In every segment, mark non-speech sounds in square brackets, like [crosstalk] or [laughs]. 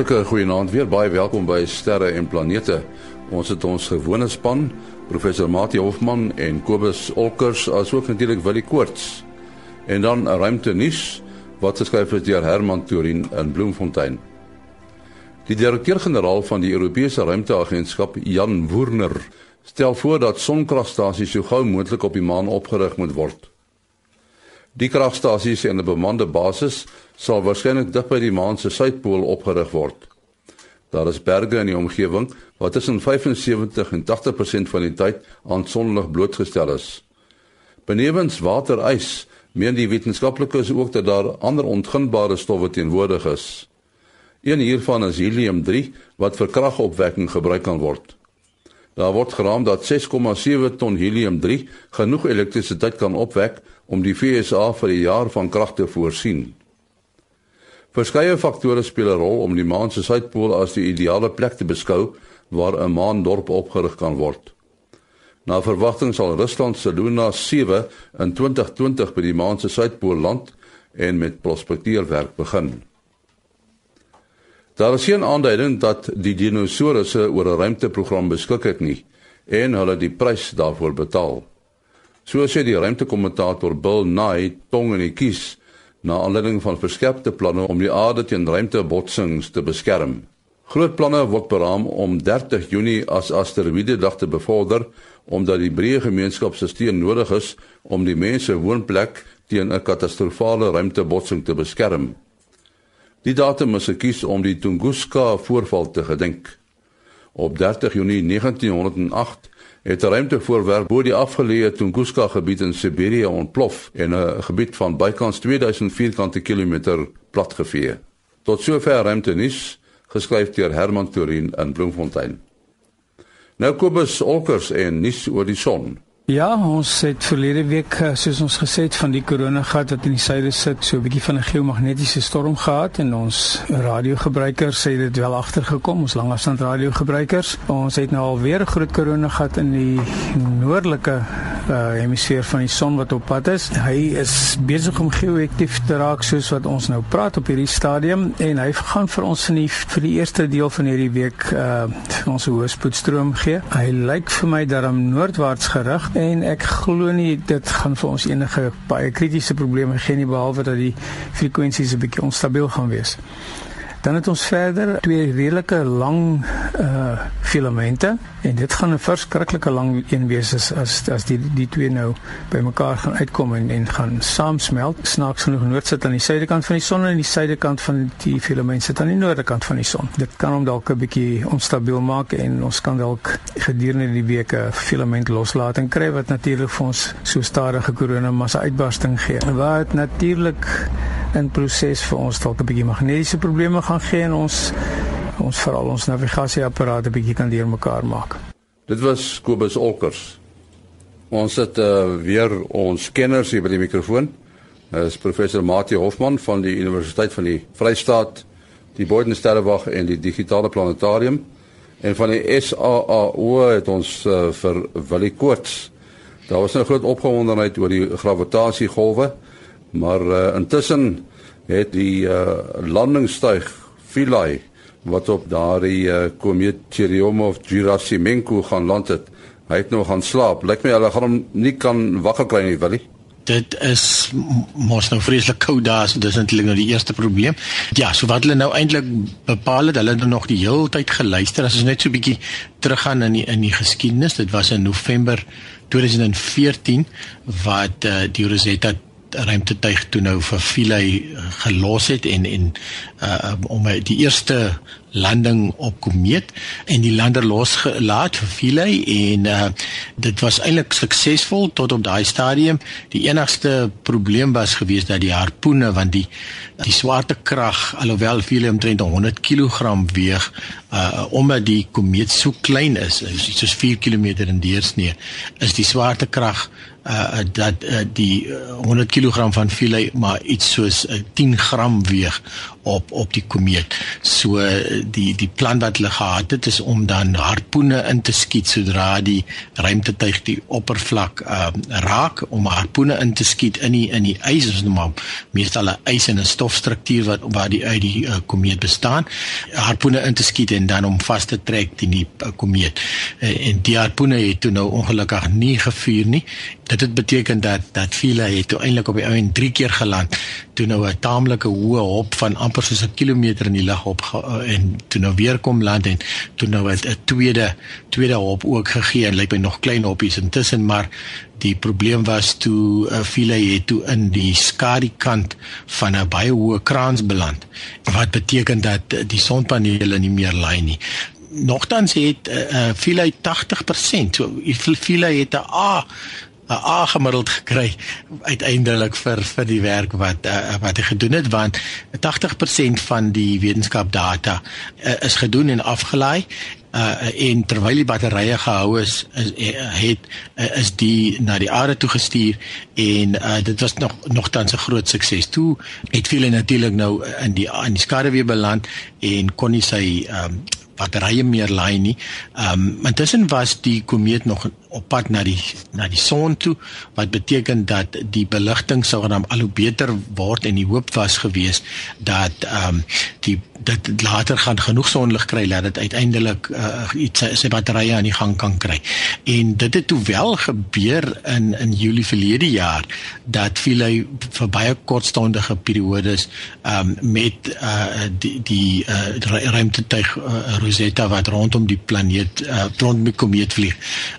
Hartlike goeienaand weer baie welkom by Sterre en Planete. Ons het ons gewone span, professor Mati Hofman en Kobus Olkers asook natuurlik Willie Koorts. En dan 'n ruimte nuus wat geskryf is deur Herman Turin in Bloemfontein. Die direkteur-generaal van die Europese Ruimteagentskap, Jan Woerner, stel voor dat sonkragstasies so gou moontlik op die maan opgerig moet word. Die kragstasies en 'n bemande basis sal waarskynlik dig by die maan se suidpool opgerig word. Daar is berge in die omgewing wat tussen 75 en 80% van die tyd aan sonlig blootgestel is. Benewens waterys meen die wetenskaplikes ook dat daar ander ongunbare stowwe teenwoordig is. Een hiervan is helium-3 wat vir kragopwekking gebruik kan word. Daar word geraam dat 6,7 ton helium-3 genoeg elektrisiteit kan opwek om die VSA vir 'n jaar van krag te voorsien. Verskeie faktore speel 'n rol om die maan se suidpool as die ideale plek te beskou waar 'n maandorp opgerig kan word. Na verwagting sal Rusland se Luna 7 in 2020 by die maan se suidpool land en met prospekteerwerk begin. Daar is geen aanduiding dat die dinosourusse oor 'n ruimteprogram beskik het nie en hulle die prys daarvoor betaal. So sê die ruimtekommentator Bill Nye tong in die kies na aanleiding van verskerpte planne om die aarde teen ruimtebotsings te beskerm. Groot planne word beraam om 30 Junie as asteroïde dag te bevorder omdat die breë gemeenskap se steun nodig is om die mense woonplek teen 'n katastrofale ruimtebotsing te beskerm. Die datum is gekies om die Tunguska voorval te gedenk. Op 30 Junie 1908 het 'n ruimtevoorwerp bo die afgeleë Tunguska gebied in Siberië ontplof en 'n gebied van bykans 2000 vierkante kilometer platgevee. Tot sover ruimte nuus geskryf deur Herman Turin in Bloemfontein. Nou Kobus Olkers en nuus oor die son. Ja, ons het verlede week eh, soos ons gesê het van die koronagat wat in die suide sit, so 'n bietjie van 'n geomagnetiese storm gehad en ons radiogebruikers het dit wel agtergekom, ons langafstand radiogebruikers. Ons het nou al weer 'n groot koronagat in die noordelike uh, hemisfeer van die son wat op pad is. Hy is besig om geo-aktief te raak soos wat ons nou praat op hierdie stadium en hy gaan vir ons in die vir die eerste deel van hierdie week uh ons hoë spoedstroom gee. Hy lyk vir my dat hom noordwaarts gerig en ek glo nie dit gaan vir ons enige baie kritiese probleme gee nie behalwe dat die frekwensies 'n bietjie onstabiel gaan wees. Dan het ons verder twee redelike lang uh filamente en dit gaan 'n verskriklike lang een wees as as as die die twee nou bymekaar gaan uitkom en en gaan saamsmelt. Snaaks genoeg noord sit aan die suidekant van die son en die suidekant van die filament sit aan die noordekant van die son. Dit kan hom dalk 'n bietjie onstabiel maak en ons kan dalk gedurende die week 'n filament loslating kry wat natuurlik vir ons so stadige koronamassa uitbarsting gee. Wat natuurlik in proses vir ons dalk 'n bietjie magnetiese probleme gaan gee en ons ons veral ons navigasieapparate bietjie kan deurmekaar maak. Dit was Kobus Olkers. Ons het uh, weer ons kenners hier by die mikrofoon. Dit is professor Mati Hofman van die Universiteit van die Vrystaat, die Boordensterrewag en die Digitale Planetarium en van die SAAO het ons uh, vir Willie Koorts. Daar was 'n groot opgewondenheid oor die gravitasiegolwe. Maar uh, intussen het die uh, landingstuig Philae wat op daardie uh, komeet Churyumov-Gerasimenko gaan land het, hy het nog gaan slaap. Lyk my hulle gaan hom nie kan wakker kry nie, wil hy? Dit is mos nou vreeslik koud daar, so dis eintlik nou die eerste probleem. Ja, so wat hulle nou eintlik bepaal het, hulle het nog die hele tyd geluister as ons net so 'n bietjie teruggaan in die in die geskiedenis. Dit was in November 2014 wat uh, die Rosetta ruimtetuig toe nou vir Philae eh, gelos het en en uh, om die eerste landing op komeet en die lander losgelaat vir Philae en uh, dit was eintlik suksesvol tot op daai stadium. Die enigste probleem was gewees dat die harpoene want die die swaartekrag alhoewel Philae omtrent 100 kg weeg uh omdat die komeet so klein is, soos 4 km in deursnee, is die swaartekrag uh dat uh, die uh, 100 kg van filet maar iets soos uh, 10 gram weeg op op die komeet. So die die plan wat hulle gehad het is om dan harpoene in te skiet sodra die ruimtetuig die oppervlak uh raak om harpoene in te skiet in die in die ys is nou maar meestal 'n ys en 'n stofstruktuur wat waar die uit die uh, komeet bestaan. Harpoene in te skiet en dan om vas te trek teen die uh, komeet. Uh, en die harpoene het toe nou ongelukkig nie gevuur nie. Dit het beteken dat dat Philae het toe eintlik op die ou en 3 keer geland toe nou 'n taamlike hoë hop van amper soos 'n kilometer in die lug op en toe nou weer kom land en toe nou 'n tweede tweede hop ook gegee. En lyk my nog klein hoppies intussen maar die probleem was toe uh, file het toe in die skadukant van 'n baie hoë kraans beland. Wat beteken dat die sonpanele nie meer lei nie. Nogtans het uh, uh, file 80% so file het 'n A 'n A gemiddeld gekry uiteindelik vir vir die werk wat uh, wat hy gedoen het want 80% van die wetenskapdata uh, is gedoen en afgelaai uh en terwyl die batterye gehou is, is het is die na die aarde toe gestuur en uh dit was nog nogtans 'n groot sukses. Toe het veel natuurlik nou in die in die skare weer beland en kon hy sy um batterye meer laai nie. Ehm um, intussen was die komeet nog op pad na die na die son toe wat beteken dat die beligting sou dan al hoe beter word en die hoop was gewees dat ehm um, die dit later gaan genoeg sonlig kry dat dit uiteindelik uh, iets sy batterye aan die gang kan kry. En dit het toe wel gebeur in in Julie verlede jaar dat Philae vir baie kortstondige periodes um, met uh, die die uh, ruimtetuig uh, Rosetta wat rondom die planeet uh, rondom die komeet vlieg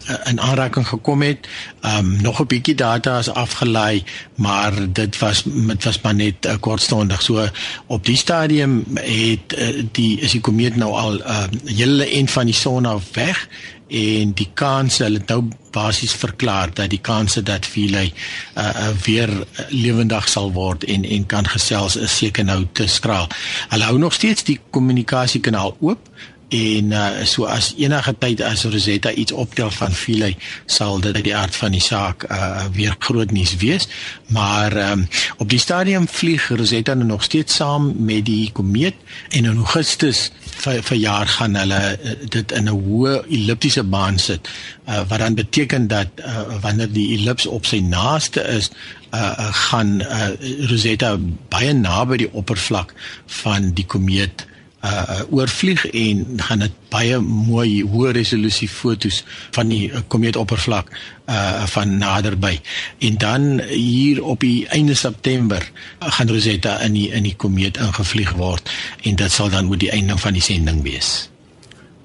uh, in aanraking gekom het. Ehm um, nog 'n bietjie data is afgelei, maar dit was dit was maar net uh, kortstondig. So op die stadium het uh, die is die komeet nou al 'n uh, hele een van die son af weg en die kans hulle het nou basies verklaar dat die kanse dat Philae uh, uh, weer lewendig sal word en en kan gesels is seker nou te skraal. Hulle hou nog steeds die kommunikasiekanaal oop en uh, so as enige tyd as Rosetta iets optel van Philae sal dit uit die aard van die saak uh, weer groot nuus wees. Maar um, op die stadium vlieg Rosetta nou nog steeds saam met die komeet en in Augustus vir, vir jaar gaan hulle uh, dit in 'n hoë elliptiese baan sit uh, wat dan beteken dat uh, wanneer die ellips op sy naaste is uh, gaan uh, Rosetta baie naby die oppervlak van die komeet uh oorvlieg en gaan dit baie mooi hoë resolusie fotos van die uh, komeetoppervlak uh van naderby. En dan hier op die einde September gaan Rosetta in die in die komeet ingevlieg word en dit sal dan oor die einde van die sending wees.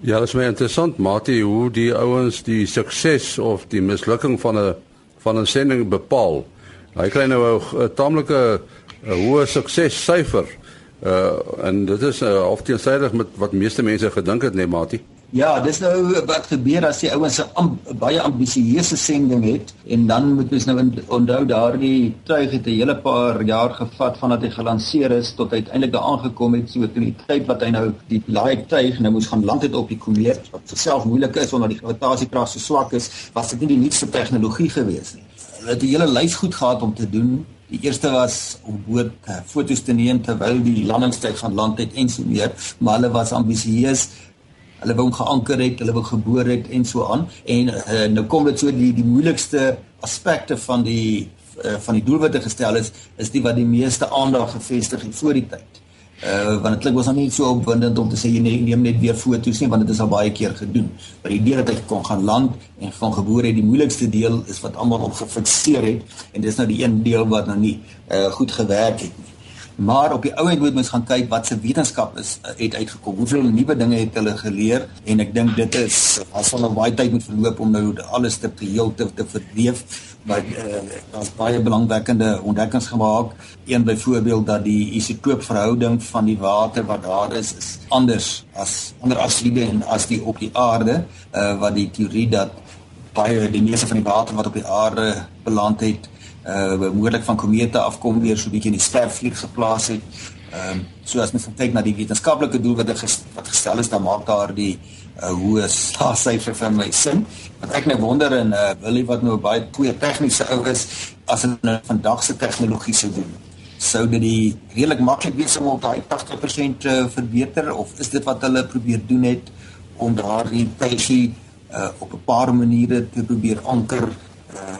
Ja, dit is baie interessant, Mati, hoe die ouens die sukses of die mislukking van 'n van 'n sending bepaal. Hy kry nou 'n taamlike hoë suksessyfer uh en dit is uh, of teensydig met wat meeste mense gedink het nee matie Ja, dis nou wat gebeur as die ouens 'n amb, baie ambisieuse sending het en dan moet ons nou onthou daardie tuig het 'n hele paar jaar gevat vandat hy gelanseer is tot uiteindelik daar aangekom het so teen die tyd wat hy nou die laai tuig nou moes gaan land het op die komeet wat self moeilik is omdat die gravitasiekrag so swak is, was dit nie die nuutste tegnologie gewees nie. Hulle het 'n hele lys goed gehad om te doen Die eerste was om boot uh, foto's te neem terwyl die landingstyd van land het en so meer, maar hulle was ambisieus. Hulle wou geanker het, hulle wou geboor het en so aan. En uh, nou kom dit so die die moeilikste aspekte van die uh, van die doelwitte gestel is, is die wat die meeste aandag gefestig het voor die tyd. Uh want dit klink was nog nie so opwindend om te sê jy neem net weer foto's nie want dit is al baie keer gedoen. Maar die idee dat hy kon gaan land en van geboorte die moeilikste deel is wat almal op gefikseer het en dis nou die een deel wat nou nie uh goed gewerk het nie. Maar op die ou end moet mens gaan kyk wat se wetenskap is uh, het uitgekom. Hoeveel nuwe dinge het hulle geleer en ek dink dit is as hulle baie tyd moet verloop om nou alles te geheel te, te verweef maar uh, daar's baie belangwekkende ontdekkings gemaak. Een byvoorbeeld dat die isotoopverhouding van die water wat daar is is anders as ander asiede en as die op die aarde, uh, wat die teorie dat baie die meeste van die water wat op die aarde beland het, uh moontlik van komete afkom weer so 'n bietjie in die stervlieg geplaas het. Ehm um, so as mens kyk na die wetenskaplike doel wat wat gestel is, dan maak daar die uh, hoë syfer vir my sin. Wat ek nou wonder en uh, Willie wat nou baie goeie tegniese ou is, as hulle nou vandag se tegnologie sou doen, sou dit die redelik maklik wees om op daai 80% te uh, verbeter of is dit wat hulle probeer doen het om daardie pesie uh, op 'n paar maniere te probeer anker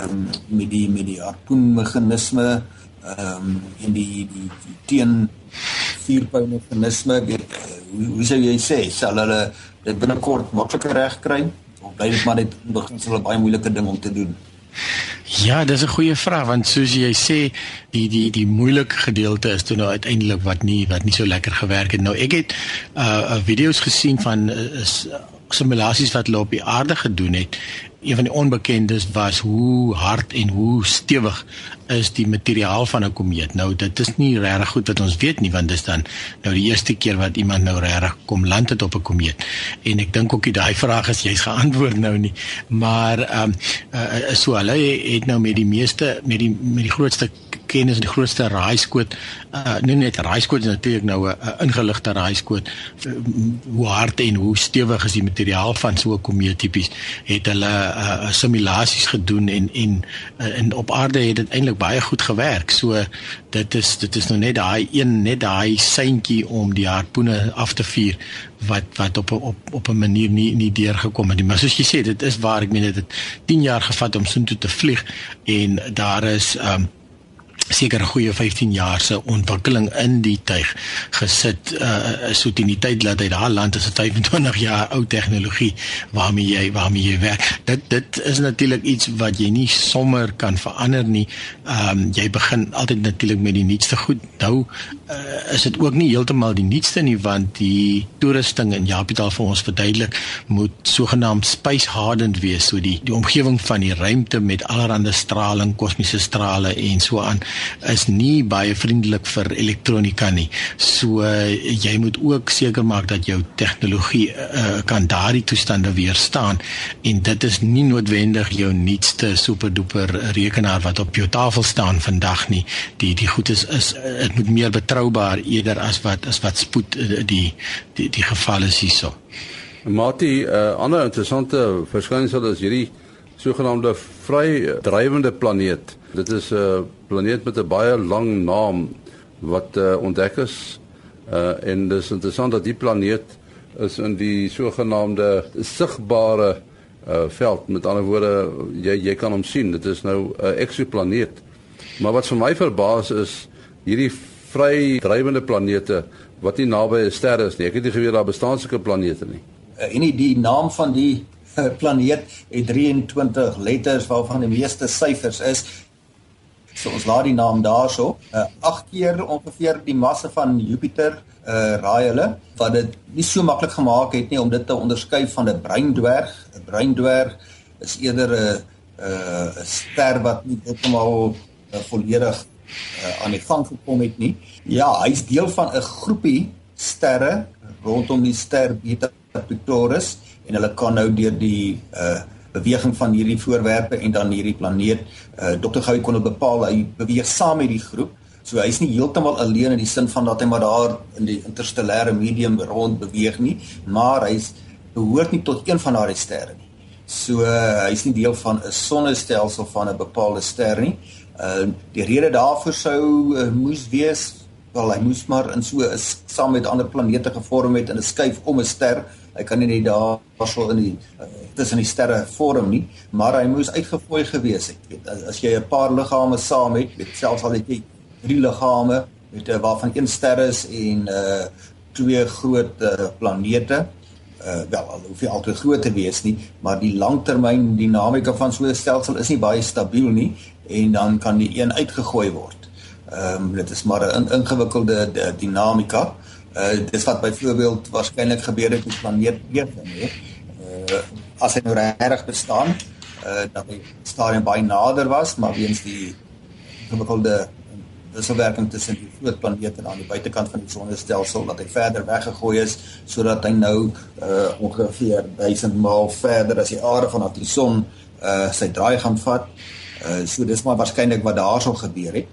um, met die met die harpoenmeganisme ehm um, en die die, die teen vuurpylmeganisme weet uh, hoe, hoe sou jy sê sal hulle dit binnekort makliker reg kry of bly dit maar net beginsel 'n baie moeilike ding om te doen Ja, dis 'n goeie vraag want soos jy sê, die die die moeilike gedeelte is toe nou uiteindelik wat nie wat nie so lekker gewerk het. Nou ek het uh video's gesien van uh, is simulasies wat hulle op die aarde gedoen het een van die onbekendes was hoe hard en hoe stewig is die materiaal van 'n komeet. Nou dit is nie regtig goed wat ons weet nie want dit is dan nou die eerste keer wat iemand nou regtig kom land het op 'n komeet. En ek dink ook daai vraag is jy's geantwoord nou nie. Maar ehm um, uh, so hulle het nou met die meeste met die met die grootste kennis die grootste raaiskoot uh, nie net raaiskoot is natuurlik nou 'n uh, ingeligte raaiskoot. Uh, hoe hard en hoe stewig is die materiaal van so 'n komeet tipies het hulle uh, simulasies gedoen en en uh, en op aarde het dit eintlik baie goed gewerk. So dit is dit is nou net daai een net daai seintjie om die harpoene af te vuur wat wat op op op 'n manier nie nie deurgekom het nie. Maar soos jy sê dit is waar ek meen dit het 10 jaar gevat om so toe te vlieg en daar is um, seker 'n goeie 15 jaar se ontwikkeling in die tuig gesit uh so teen die tyd dat hy daar land is 'n 25 jaar ou tegnologie waarmee jy waarmee jy werk. Dit dit is natuurlik iets wat jy nie sommer kan verander nie. Ehm um, jy begin altyd natuurlik met die nuutste goed. Nou uh, is dit ook nie heeltemal die nuutste nie want die toerusting in Japitaal vir ons verduidelik moet sogenaamd space hardened wees. So die die omgewing van die ruimte met allerlei straling kosmiese strale en so aan is nie baie vriendelik vir elektronika nie. So uh, jy moet ook seker maak dat jou tegnologie uh, kan daardie toestande weerstaan en dit is nie noodwendig jou nuutste superduper rekenaar wat op jou tafel staan vandag nie. Die die goed is is dit moet meer betroubaar eerder as wat as wat spoed uh, die die die geval is hierso. Mati, 'n uh, ander interessante verskynsel is hierdie sogenaamde vrydrywende planeet. Dit is 'n planeet met 'n baie lang naam wat uh, ontdek is. Uh en dis interessant dat die planeet is in die sogenaamde sigbare uh veld. Met ander woorde, jy jy kan hom sien. Dit is nou 'n eksoplaneet. Maar wat vir my verbaas is hierdie vrydrywende planete wat nie naby 'n ster is nie. Ek het nie geweet daar bestaan sulke planete nie. Uh, en die naam van die [laughs] planeet het 23 letters waarvan die meeste syfers is. So ons laat die naam daarso. Uh 8 keer ongeveer die massa van Jupiter uh raai hulle wat dit nie so maklik gemaak het nie om dit te onderskei van 'n breindwerg. 'n Breindwerg is eerder 'n 'n 'n ster wat nie heeltemal uh, volledig uh, aan die gang gekom het nie. Ja, hy's deel van 'n groepie sterre rondom die ster Beta Pictoris en hulle kan nou deur die uh beweging van hierdie voorwerpe en dan hierdie planeet uh Dr. Gouw kon bepaal hy beweeg saam met die groep. So hy's nie heeltemal alleen in die sin van dat hy maar daar in die interstellêre medium rond beweeg nie, maar hy's behoort nie tot een van daardie sterre nie. So uh, hy's nie deel van 'n sonnestelsel van 'n bepaalde ster nie. Uh die rede daarvoor sou uh, moes wees wel hy moes maar in so 'n saam met ander planete gevorm het in 'n skuif om 'n ster hy kan nie net daar so in die uh, tussen die sterre vorm nie, maar hy moes uitgefooi gewees het. Weet, as, as jy 'n paar liggame saam het, weet selfs al het jy drie liggame met uh, waarvan een ster is en uh twee groot uh, planete uh wel al hoef jy altyd groot te wees nie, maar die langtermyn dinamika van so 'n stelsel is nie baie stabiel nie en dan kan die een uitgegooi word. Ehm um, dit is maar 'n ingewikkelde dinamika. Uh Uh dis wat byvoorbeeld waarskynlik gebeur het met planeet Earth, nee. Uh as hy nou reg bestaan, uh dat hy stadium baie nader was, maar weens die gewikkelde wisselwerking tussen die groot planete aan die buitekant van die sonnestelsel dat hy verder weggegooi is sodat hy nou uh ongeveer 1000 maal verder as die aarde van die son uh sy draai gaan vat. Uh so dis maar waarskynlik wat daarso gebeur het.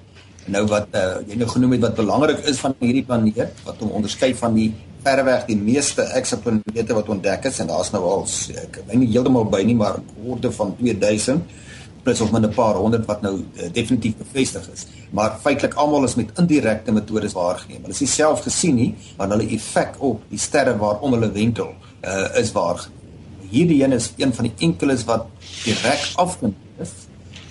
Nou wat uh, jy nou genoem het wat belangrik is van hierdie planeet wat hom onderskei van die verreweg die meeste eksoplanete wat ontdek is en daar's nou al ek weet nie heeltemal by nie maar orde van 2000 plus of min 'n paar honderd wat nou uh, definitief bevestig is. Maar feitelik almal is met indirekte metodes waargeneem. Hulle is nie self gesien nie, maar hulle effek op die sterre waarom hulle wentel uh, is waargeneem. Hierdie een is een van die enkeles wat direk afgeneem is.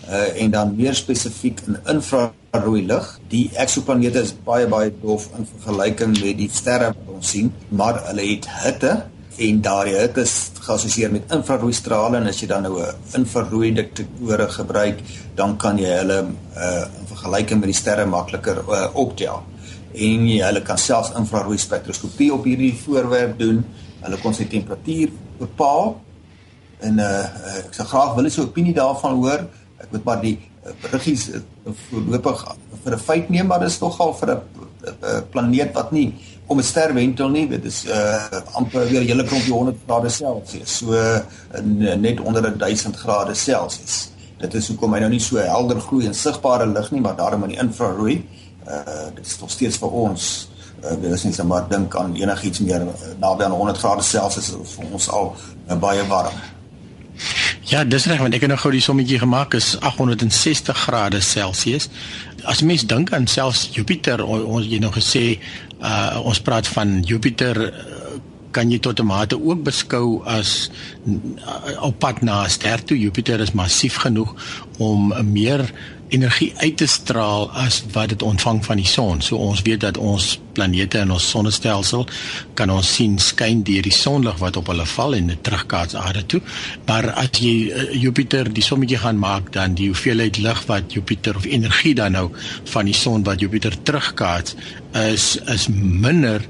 Uh, en dan meer spesifiek in infrarooi lig. Die eksoplanete is baie baie dof in vergelyking met die sterre wat ons sien, maar hulle het hitte en daardie hitte is geassosieer met infrarooi strale en as jy dan nou 'n infrarooi detektore gebruik, dan kan jy hulle uh, in vergelyking met die sterre makliker uh, optel. En jy hulle kan selfs infrarooi spektroskopie op hierdie voorwerp doen. Hulle kon sy temperatuur bepaal. En uh, ek sou graag wil 'n opinie daarvan hoor. Ek moet maar die uh, voorlopig vir 'n feit neem, maar dit is nogal vir 'n planeet wat nie om 'n ster wentel nie, dit is uh amper weer hele klompie 100 grade Celsius, so uh, net onder 1000 grade Celsius. Dit is hoekom hy nou nie so helder gloei en sigbare lig nie, maar daarom in die infrarooi. Uh dit is nog steeds vir ons uh dit is so maar dink aan enigiets meer uh, naby aan 100 grade Celsius vir ons al uh, baie warm. Ja, dis reg want ek het nou gou die sommetjie gemaak is 860 grade Celsius. As mens dink aan selfs Jupiter, ons jy nou gesê, uh ons praat van Jupiter uh, kan jy tot 'n mate ook beskou as uh, op pad na 'n ster toe. Jupiter is massief genoeg om 'n meer energie uit te straal as wat dit ontvang van die son. So ons weet dat ons planete in ons sonnestelsel kan ons sien skyn deur die sonlig wat op hulle val en dit terugkaats aarde toe. Maar as jy uh, Jupiter die sommetjie gaan maak dan die hoeveelheid lig wat Jupiter of energie dan nou van die son wat Jupiter terugkaats is is minder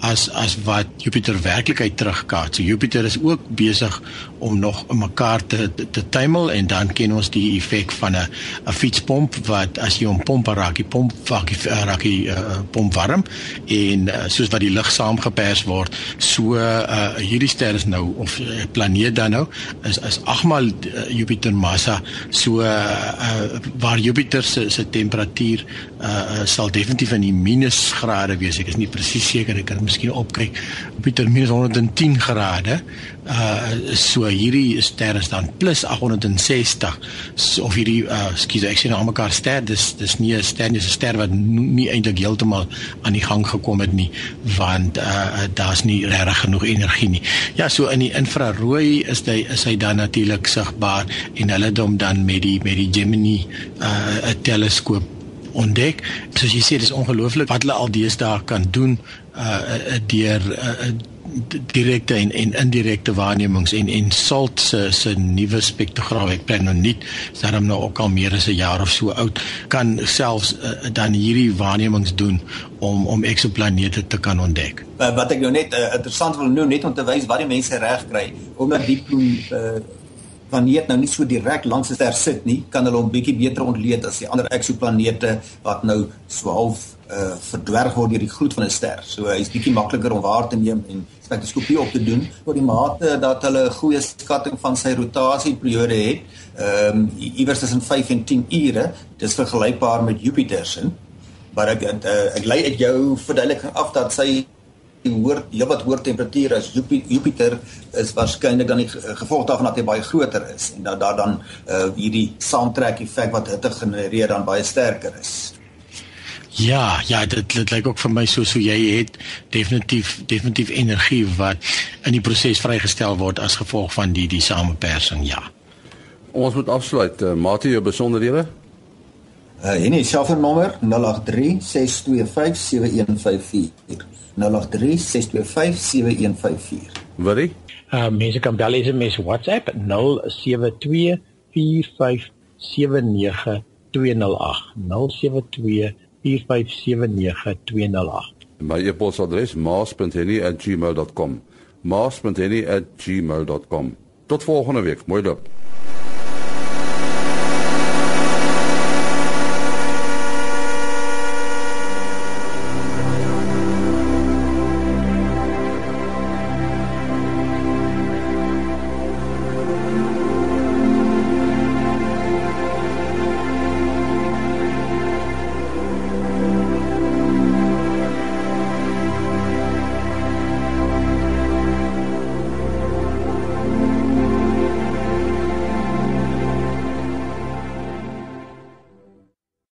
as as wat Jupiter werklikheid terugkaats. So Jupiter is ook besig om nog mekaar te te, te tuimel en dan ken ons die effek van 'n 'n fietspomp wat as jy hom pomp raak, die pomp raak die raak die uh, pomp warm en uh, soos wat die lug saamgepers word, so uh, hierdie ster is nou of uh, planeet dan nou is is agmal uh, Jupiter massa so uh, uh, waar Jupiter se se temperatuur uh, uh, sal definitief in die minusgrade wees. Ek is nie presies seker ek kan miskien opkyk. Jupiter minus 110 grade. Uh so hierdie ster is dan plus 860 so, of hierdie uh skus ek sien nou almekaar ster dis dis nie 'n ster dis 'n ster wat nie eintlik heeltemal aan die gang gekom het nie want uh daar's nie regtig genoeg energie nie. Ja so in die infrarooi is hy is hy dan natuurlik sigbaar en hulle het hom dan met die met die Gemini uh 'n teleskoop ontdek soos jy sê dis ongelooflik wat hulle al deesdae kan doen uh deur uh, direkte en en indirekte waarnemings en en SALT se se nuwe spektrograaf ek plan nou nie daarom nou ook al meer as 'n jaar of so oud kan selfs uh, dan hierdie waarnemings doen om om eksoplanete te kan ontdek. Uh, wat ek nou net uh, interessant wil noem net om te wys wat die mense reg kry omdat die uh, planeet nou nie so direk langs 'n ster sit nie, kan hulle hom bietjie beter ontleed as die ander eksoplanete wat nou so half uh verdwerg word deur die gloed van 'n ster. So hy's bietjie makliker om waar te neem en spektroskopie op te doen tot die mate dat hulle 'n goeie skatting van sy rotasieperiode het. Ehm um, iewers tussen 5 en 10 ure. Dis vergelykbaar met Jupiter se. Maar ek, uh, ek lei uit jou verduideliking af dat sy hoor heelwat hoër temperatuur as Jupiter is waarskynlik dan die gevolg daarvan dat hy baie groter is en dat daar dan uh, hierdie saamtrek effek wat hitte genereer dan baie sterker is. Ja, ja, dit dit lyk ook vir my soos hoe jy het definitief definitief energie wat in die proses vrygestel word as gevolg van die die samepersing, ja. Ons moet afsluit. Uh, Mate jou besonderhede? Uh en die selfoonnommer 0836257154. 0836257154. Wat? Uh mense kan bel SMS WhatsApp 0724579208. 072 0724579208. My e-posadres maas.henny@gmail.com. maas.henny@gmail.com. Tot volgende week. Mooi loop.